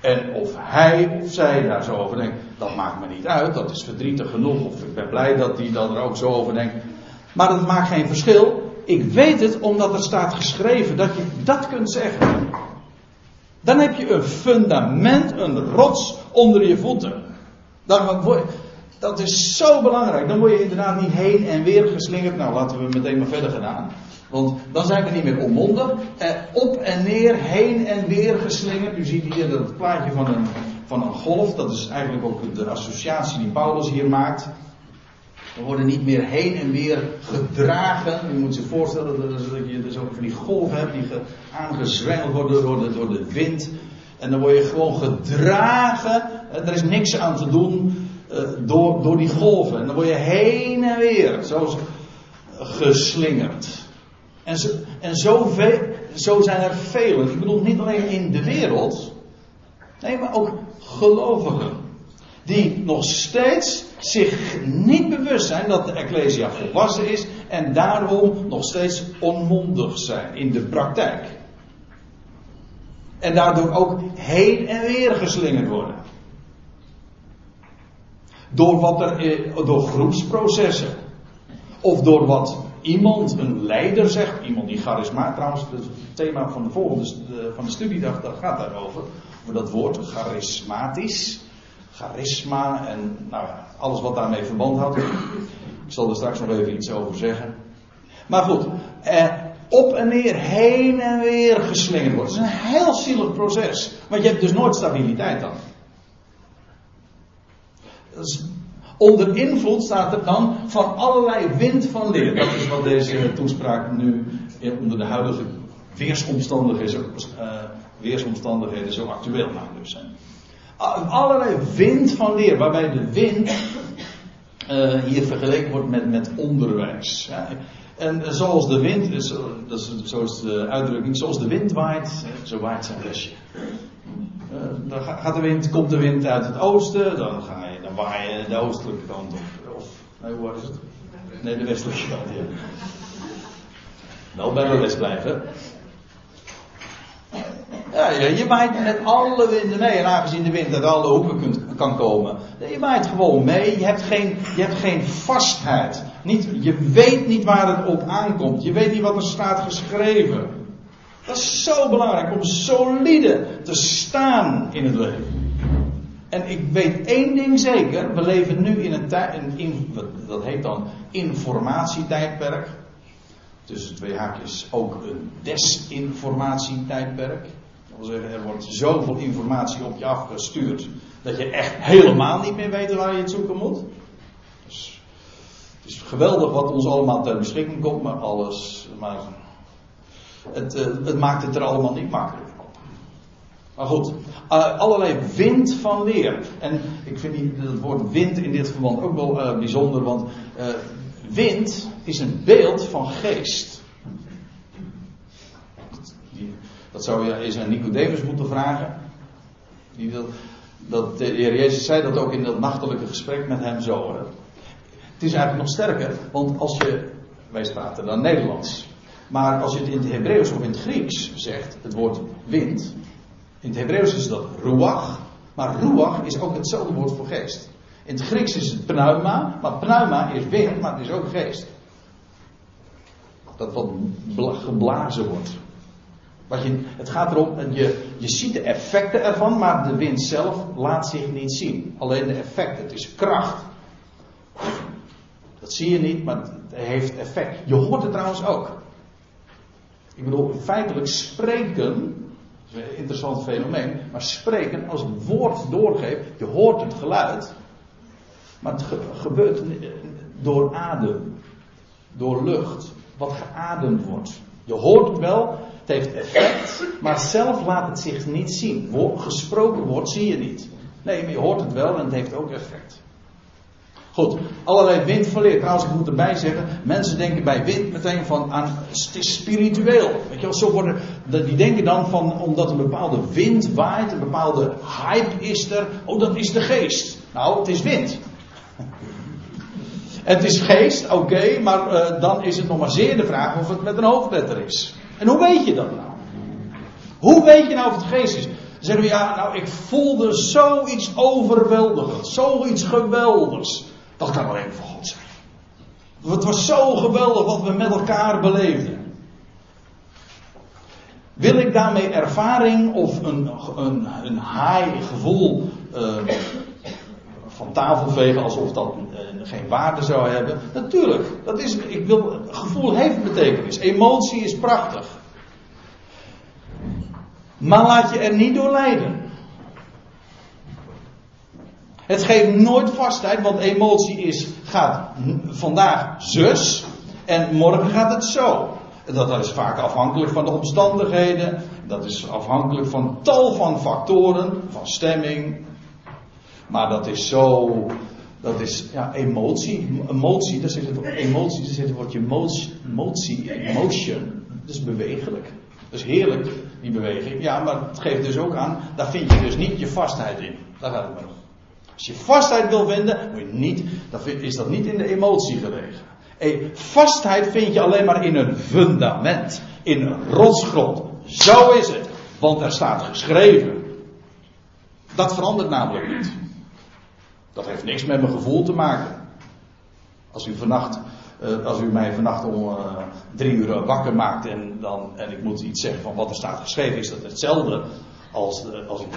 en of hij of zij daar zo over denkt, dat maakt me niet uit, dat is verdrietig genoeg, of ik ben blij dat die dan er ook zo over denkt. Maar dat maakt geen verschil, ik weet het omdat er staat geschreven dat je dat kunt zeggen. Dan heb je een fundament, een rots onder je voeten. Dat is zo belangrijk. Dan word je inderdaad niet heen en weer geslingerd. Nou, laten we meteen maar verder gaan. Want dan zijn we niet meer onmondig. Eh, op en neer, heen en weer geslingerd. U ziet hier dat plaatje van een, van een golf. Dat is eigenlijk ook de associatie die Paulus hier maakt. We worden niet meer heen en weer gedragen. Je moet je voorstellen dat je dus ook van die golven hebt die aangezwengeld worden door de, door de wind. En dan word je gewoon gedragen. Er is niks aan te doen uh, door, door die golven. En dan word je heen en weer. Zoals geslingerd. En, zo, en zo zijn er velen. Ik bedoel niet alleen in de wereld. Nee, maar ook gelovigen. Die nog steeds zich niet bewust zijn dat de Ecclesia volwassen is. En daarom nog steeds onmondig zijn in de praktijk. En daardoor ook heen en weer geslingerd worden. Door wat er, door groepsprocessen. Of door wat iemand, een leider zegt. Iemand die charisma, trouwens het thema van de volgende van de studiedag dat gaat daarover. Over dat woord charismatisch. Charisma en nou ja, alles wat daarmee verband houdt. Ik zal er straks nog even iets over zeggen. Maar goed, eh, op en neer, heen en weer geslingerd wordt. Het is een heel zielig proces. Want je hebt dus nooit stabiliteit dan. Dus onder invloed staat er dan van allerlei wind van leer. Dat is wat deze toespraak nu onder de huidige weersomstandigheden, uh, weersomstandigheden zo actueel namelijk zijn. Allerlei wind van leer, waarbij de wind uh, hier vergeleken wordt met, met onderwijs. En zoals de wind, is, dat is, zo is de uitdrukking, zoals de wind waait, zo waait zijn lesje. Dan gaat de wind, komt de wind uit het oosten, dan, ga je, dan waai je de oostelijke kant op. Of, nee, hoe is het? Nee, de westelijke kant. Wel bij de les blijven. Ja, je waait met alle winden mee. En aangezien de wind uit alle hoeken kan komen. Je waait gewoon mee. Je hebt geen, je hebt geen vastheid. Niet, je weet niet waar het op aankomt. Je weet niet wat er staat geschreven. Dat is zo belangrijk om solide te staan in het leven. En ik weet één ding zeker. We leven nu in een tijd, dat heet dan informatietijdperk. Tussen twee haakjes ook een desinformatietijdperk. Dat wil zeggen, er wordt zoveel informatie op je afgestuurd. dat je echt helemaal niet meer weet waar je het zoeken moet. Dus het is geweldig wat ons allemaal ter beschikking komt, maar alles. Maar het, uh, het maakt het er allemaal niet makkelijker. Maar goed, uh, allerlei wind van leer. En ik vind het woord wind in dit verband ook wel uh, bijzonder, want wind is een beeld van geest. Dat zou je eens aan Nicodemus moeten vragen. Die dat, dat de Heer Jezus zei dat ook in dat nachtelijke gesprek met hem zo. Het is eigenlijk nog sterker, want als je, wij praten dan Nederlands. Maar als je het in het Hebreeuws of in het Grieks zegt, het woord wind. In het Hebreeuws is dat ruach. Maar ruach is ook hetzelfde woord voor geest. In het Grieks is het pneuma, maar pneuma is wind, maar het is ook geest. Dat wat geblazen wordt. Wat je, het gaat erom, je, je ziet de effecten ervan, maar de wind zelf laat zich niet zien. Alleen de effecten, het is kracht. Dat zie je niet, maar het heeft effect. Je hoort het trouwens ook. Ik bedoel, feitelijk spreken, een interessant fenomeen, maar spreken als het woord doorgeeft, je hoort het geluid, maar het gebeurt door adem, door lucht, wat geademd wordt. Je hoort het wel, het heeft effect, maar zelf laat het zich niet zien. Gesproken woord zie je niet. Nee, maar je hoort het wel en het heeft ook effect. Goed, allerlei wind verleerd. Trouwens, ik moet erbij zeggen, mensen denken bij wind meteen van aan, spiritueel. Weet je wel, zo worden, die denken dan van, omdat een bepaalde wind waait, een bepaalde hype is er, oh dat is de geest. Nou, het is wind. Het is geest, oké, maar uh, dan is het nog maar zeer de vraag of het met een hoofdletter is. En hoe weet je dat nou? Hoe weet je nou of het geest is? Zeggen we ja, nou ik voelde zoiets overweldigends, zoiets geweldigs. Dat kan alleen voor God zijn. Het was zo geweldig wat we met elkaar beleefden. Wil ik daarmee ervaring of een, een, een high gevoel uh, van tafel vegen alsof dat uh, geen waarde zou hebben? Natuurlijk, dat is, ik wil, gevoel heeft betekenis. Emotie is prachtig. Maar laat je er niet door leiden. Het geeft nooit vastheid, want emotie is, gaat vandaag zus en morgen gaat het zo. Dat is vaak afhankelijk van de omstandigheden Dat is afhankelijk van tal van factoren, van stemming. Maar dat is zo, dat is ja, emotie. Emotie, daar zit het op. Emotie, daar zit het woordje motie, emotion. Dat is bewegelijk. Dat is heerlijk, die beweging. Ja, maar het geeft dus ook aan, daar vind je dus niet je vastheid in. Daar gaat het maar om. Als je vastheid wil vinden, moet je niet, dan is dat niet in de emotie gelegen. Hey, vastheid vind je alleen maar in een fundament, in een rotsgrond. Zo is het, want er staat geschreven. Dat verandert namelijk niet. Dat heeft niks met mijn gevoel te maken. Als u uh, als u mij vannacht om uh, drie uur wakker maakt en, dan, en ik moet iets zeggen van wat er staat geschreven, is dat hetzelfde als, uh, als ik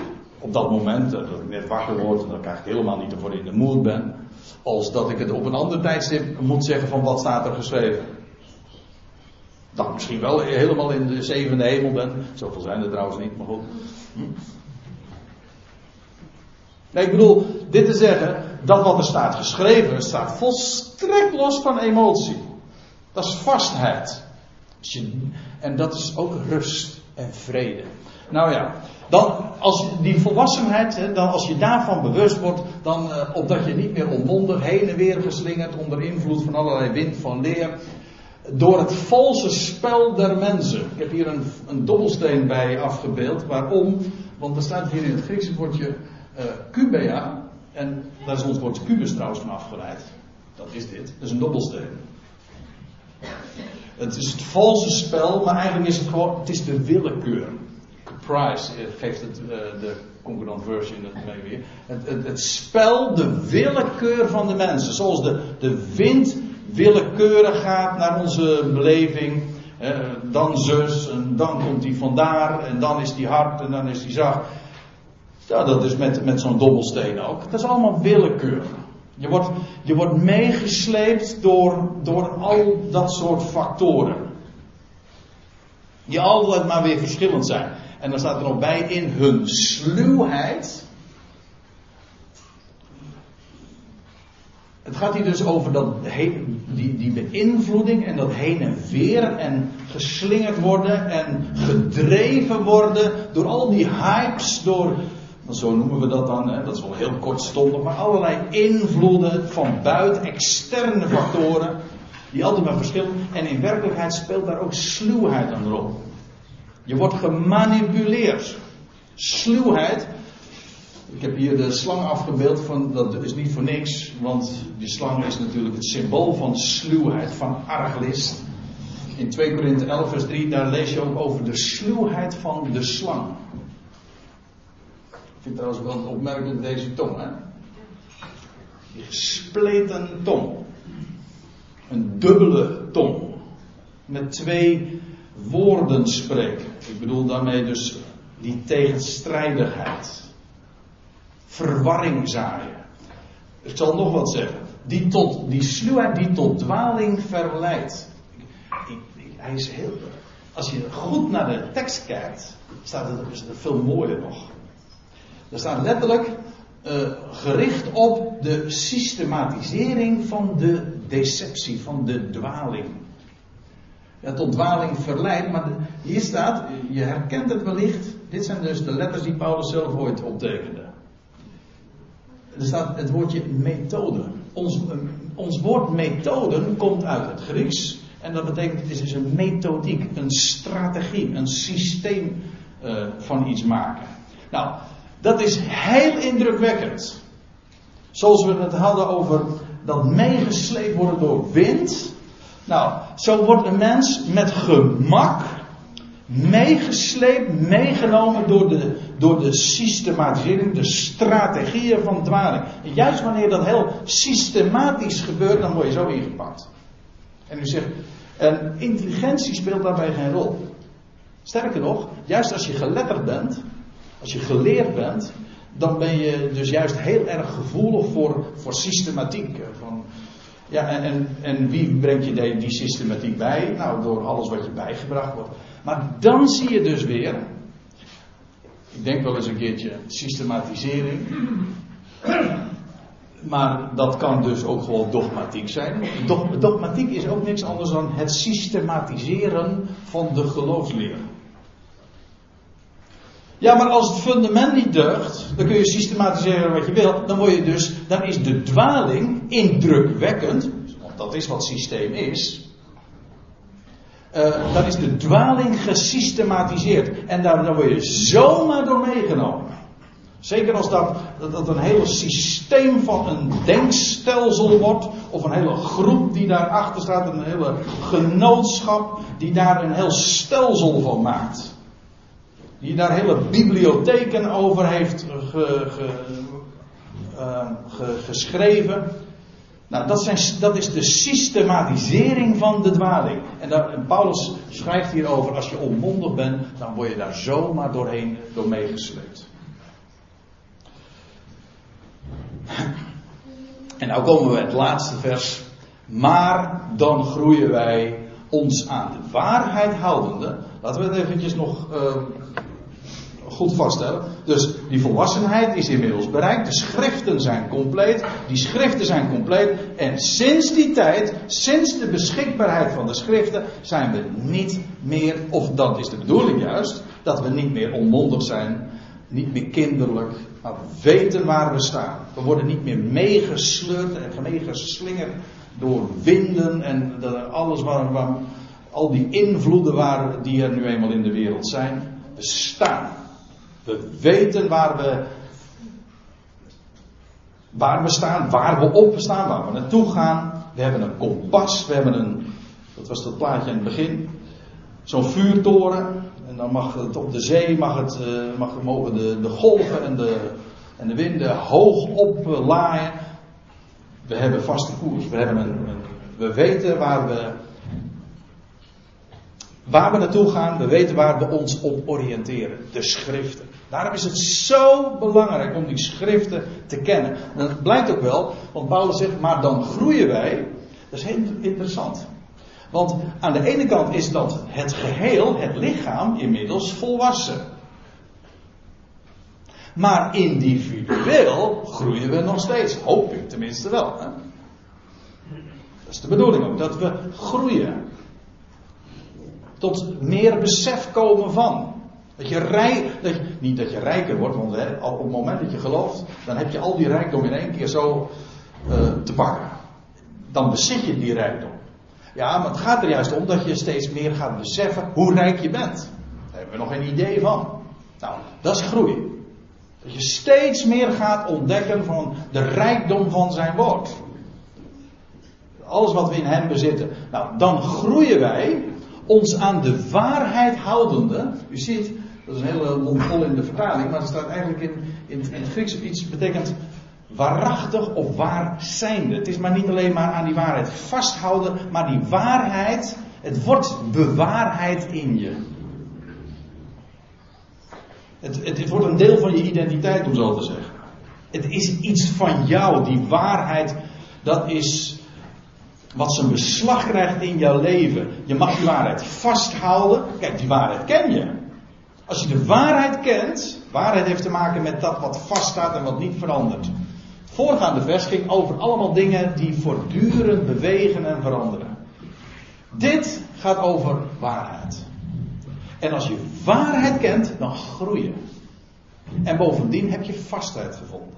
op dat moment, dat ik net wakker word en krijg ik helemaal niet ervoor in de moed ben. Als dat ik het op een ander tijdstip moet zeggen van wat staat er geschreven. Dan misschien wel helemaal in de zevende hemel ben. Zoveel zijn er trouwens niet, maar goed. Hm? Nee, ik bedoel, dit te zeggen, dat wat er staat geschreven, staat volstrekt los van emotie. Dat is vastheid. En dat is ook rust en vrede. Nou ja, dan als die volwassenheid, dan als je daarvan bewust wordt, dan uh, opdat je niet meer onmondig heen en weer geslingerd onder invloed van allerlei wind van leer, door het valse spel der mensen. Ik heb hier een, een dobbelsteen bij afgebeeld. Waarom? Want er staat hier in het Griekse woordje uh, kubea. En daar is ons woord kubus trouwens van afgeleid. Dat is dit. Dat is een dobbelsteen. Het is het valse spel, maar eigenlijk is het gewoon, het is de willekeur. Price eh, geeft uh, de concordant version het mee weer. Het, het, het, spel, de willekeur van de mensen. Zoals de, de wind willekeurig gaat naar onze beleving. Uh, dan zus, en dan komt hij vandaar, en dan is hij hard, en dan is hij zacht. Ja, dat is met, met zo'n dobbelsteen ook. Dat is allemaal willekeur. Je wordt, je wordt meegesleept door, door al dat soort factoren. Die altijd maar weer verschillend zijn. En dan staat er nog bij in hun sluwheid. Het gaat hier dus over dat, die, die beïnvloeding en dat heen en weer en geslingerd worden en gedreven worden door al die hypes, door, zo noemen we dat dan, dat is wel heel kortstondig, maar allerlei invloeden van buiten, externe factoren, die altijd maar verschillen. En in werkelijkheid speelt daar ook sluwheid een rol. Je wordt gemanipuleerd. Sluwheid. Ik heb hier de slang afgebeeld, van, dat is niet voor niks, want die slang is natuurlijk het symbool van sluwheid, van arglist. In 2 Korinthe 11 vers 3, daar lees je ook over de sluwheid van de slang. Ik vind trouwens wel opmerkelijk deze tong, hè. Die gespleten tong. Een dubbele tong. Met twee woorden spreken. Ik bedoel daarmee dus die tegenstrijdigheid. Verwarring zaaien. Ik zal nog wat zeggen. Die, tot, die sluwheid die tot dwaling verleidt. hij is heel. Als je goed naar de tekst kijkt, staat het, is het veel mooier nog. Er staat letterlijk uh, gericht op de systematisering van de deceptie, van de dwaling ja, tot dwaling verleidt. Maar hier staat, je herkent het wellicht. Dit zijn dus de letters die Paulus zelf ooit optekende. Er staat het woordje methode. Ons, ons woord methoden komt uit het Grieks. En dat betekent, het is dus een methodiek, een strategie, een systeem uh, van iets maken. Nou, dat is heel indrukwekkend. Zoals we het hadden over dat meegesleept worden door wind. Nou, zo wordt een mens met gemak meegesleept, meegenomen door de, door de systematisering, de strategieën van dwaling. En juist wanneer dat heel systematisch gebeurt, dan word je zo ingepakt. En u zegt, en intelligentie speelt daarbij geen rol. Sterker nog, juist als je geletterd bent, als je geleerd bent, dan ben je dus juist heel erg gevoelig voor, voor systematiek. Van, ja, en, en, en wie brengt je die, die systematiek bij? Nou, door alles wat je bijgebracht wordt. Maar dan zie je dus weer, ik denk wel eens een keertje systematisering. Maar dat kan dus ook gewoon dogmatiek zijn. Dogmatiek is ook niks anders dan het systematiseren van de geloofsleer. Ja, maar als het fundament niet deugt, dan kun je systematiseren wat je wil. Dan word je dus, dan is de dwaling indrukwekkend. Want dat is wat systeem is. Uh, dan is de dwaling gesystematiseerd. En daar, dan word je zomaar door meegenomen. Zeker als dat, dat, dat een hele systeem van een denkstelsel wordt. Of een hele groep die daarachter staat. Een hele genootschap die daar een heel stelsel van maakt die daar hele bibliotheken over heeft ge, geschreven. Nou, dat, zijn, dat, is de systematisering van de dwaling. En, daar, Paulus schrijft hierover, als je onmondig bent, dan word je daar zomaar doorheen door meegesleept. En nou komen we het laatste vers. Maar dan groeien wij ons aan de waarheid houdende. Laten we het eventjes nog uh, goed vaststellen. Dus die volwassenheid is inmiddels bereikt. De schriften zijn compleet. Die schriften zijn compleet. En sinds die tijd, sinds de beschikbaarheid van de schriften, zijn we niet meer, of dat is de bedoeling juist, dat we niet meer onmondig zijn. Niet meer kinderlijk, maar we weten waar we staan. We worden niet meer meegesleurd en meegeslingerd door winden en alles waar, al die invloeden waar, die er nu eenmaal in de wereld zijn. We staan. We weten waar we, waar we staan, waar we op staan, waar we naartoe gaan. We hebben een kompas, we hebben een, dat was dat plaatje in het begin, zo'n vuurtoren. En dan mag het op de zee, mag het, uh, mag, mogen de, de golven en de, en de winden hoog oplaaien. We hebben vaste koers, we, hebben een, een, we weten waar we waar we naartoe gaan, we weten waar we ons op oriënteren. De schriften. Daarom is het zo belangrijk om die schriften te kennen. En dat blijkt ook wel, want Paulus zegt, maar dan groeien wij. Dat is heel interessant. Want aan de ene kant is dat het geheel, het lichaam, inmiddels volwassen. Maar individueel groeien we nog steeds. Hoop ik tenminste wel. Dat is de bedoeling ook, dat we groeien. Tot meer besef komen van. Dat je rijk, dat niet dat je rijker wordt, want hè, op het moment dat je gelooft, dan heb je al die rijkdom in één keer zo uh, te pakken. Dan bezit je die rijkdom. Ja, maar het gaat er juist om dat je steeds meer gaat beseffen hoe rijk je bent. Daar hebben we nog geen idee van. Nou, dat is groei. Dat je steeds meer gaat ontdekken van de rijkdom van zijn woord. Alles wat we in hem bezitten. Nou, dan groeien wij ons aan de waarheid houdende. U ziet, dat is een hele mond vol in de vertaling, maar er staat eigenlijk in, in, in het Grieks iets betekent waarachtig of waar zijnde. Het is maar niet alleen maar aan die waarheid vasthouden, maar die waarheid, het wordt bewaarheid in je. Het, het, het wordt een deel van je identiteit, om zo te zeggen. Het is iets van jou, die waarheid, dat is wat zijn beslag krijgt in jouw leven. Je mag die waarheid vasthouden. Kijk, die waarheid ken je. Als je de waarheid kent, waarheid heeft te maken met dat wat vaststaat en wat niet verandert. Voorgaande vers ging over allemaal dingen die voortdurend bewegen en veranderen. Dit gaat over waarheid. En als je waarheid kent, dan groei je. En bovendien heb je vastheid gevonden.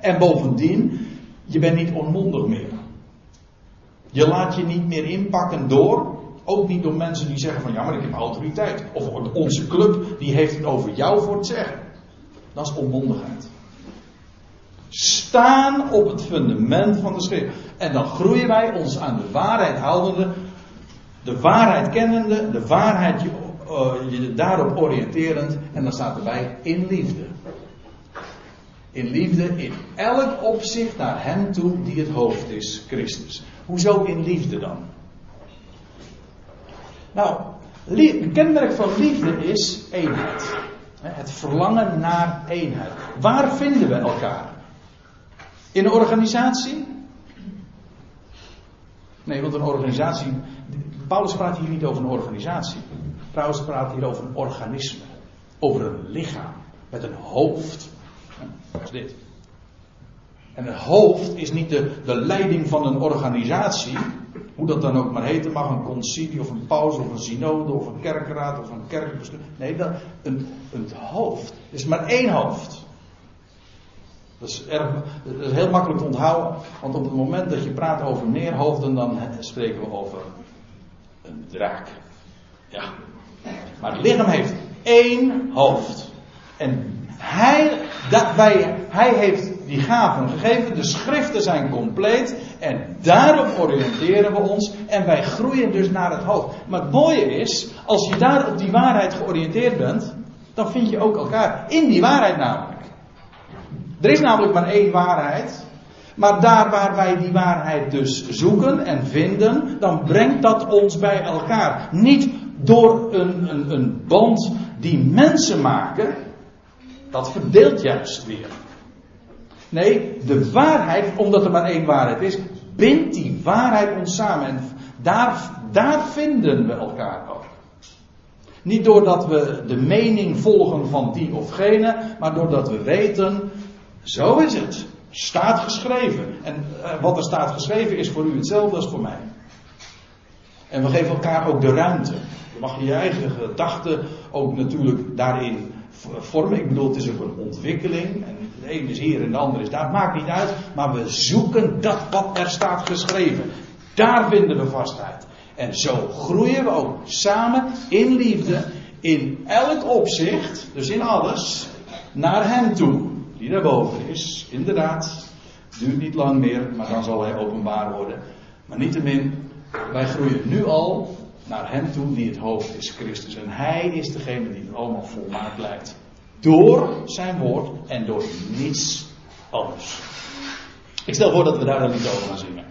En bovendien, je bent niet onmondig meer. Je laat je niet meer inpakken door, ook niet door mensen die zeggen van ja, maar ik heb autoriteit. Of onze club, die heeft het over jou voor het zeggen. Dat is onmondigheid. Staan op het fundament van de schrift. En dan groeien wij ons aan de waarheid houdende, de waarheid kennende, de waarheid je, uh, je daarop oriënterend. En dan staat erbij in liefde. In liefde in elk opzicht naar Hem toe die het hoofd is, Christus. Hoezo in liefde dan? Nou, het kenmerk van liefde is eenheid. Het verlangen naar eenheid. Waar vinden we elkaar? In een organisatie? Nee, want een organisatie. Paulus praat hier niet over een organisatie. Paulus praat hier over een organisme. Over een lichaam. Met een hoofd. Is dit. En het hoofd is niet de, de leiding van een organisatie. Hoe dat dan ook maar heten mag, een concilie of een paus of een synode of een kerkraad of een kerkbestuur. Nee, dat, een, een hoofd. is maar één hoofd. Dat is, erg, dat is heel makkelijk te onthouden, want op het moment dat je praat over meer hoofden, dan spreken we over een draak. Ja. Maar het lichaam heeft één hoofd. En hij, hij heeft die gaven gegeven, de schriften zijn compleet en daarop oriënteren we ons en wij groeien dus naar het hoofd. Maar het mooie is, als je daar op die waarheid georiënteerd bent, dan vind je ook elkaar in die waarheid namelijk. Er is namelijk maar één waarheid. Maar daar waar wij die waarheid dus zoeken en vinden, dan brengt dat ons bij elkaar. Niet door een, een, een band die mensen maken, dat verdeelt juist weer. Nee, de waarheid, omdat er maar één waarheid is, bindt die waarheid ons samen. En daar, daar vinden we elkaar ook. Niet doordat we de mening volgen van die of gene, maar doordat we weten, zo is het. Staat geschreven. En uh, wat er staat geschreven is voor u hetzelfde als voor mij. En we geven elkaar ook de ruimte. Je mag je eigen gedachten ook natuurlijk daarin vormen. Ik bedoel, het is ook een ontwikkeling. En de ene is hier en de andere is daar. Maakt niet uit. Maar we zoeken dat wat er staat geschreven. Daar vinden we vastheid. En zo groeien we ook samen in liefde. In elk opzicht. Dus in alles. Naar Hem toe. Die daarboven is. Inderdaad. Duurt niet lang meer. Maar dan zal Hij openbaar worden. Maar niettemin. Wij groeien nu al naar Hem toe die het hoofd is, Christus. En Hij is degene die het allemaal volmaakt leidt. Door zijn woord en door niets anders. Ik stel voor dat we daar dan niet over gaan zien.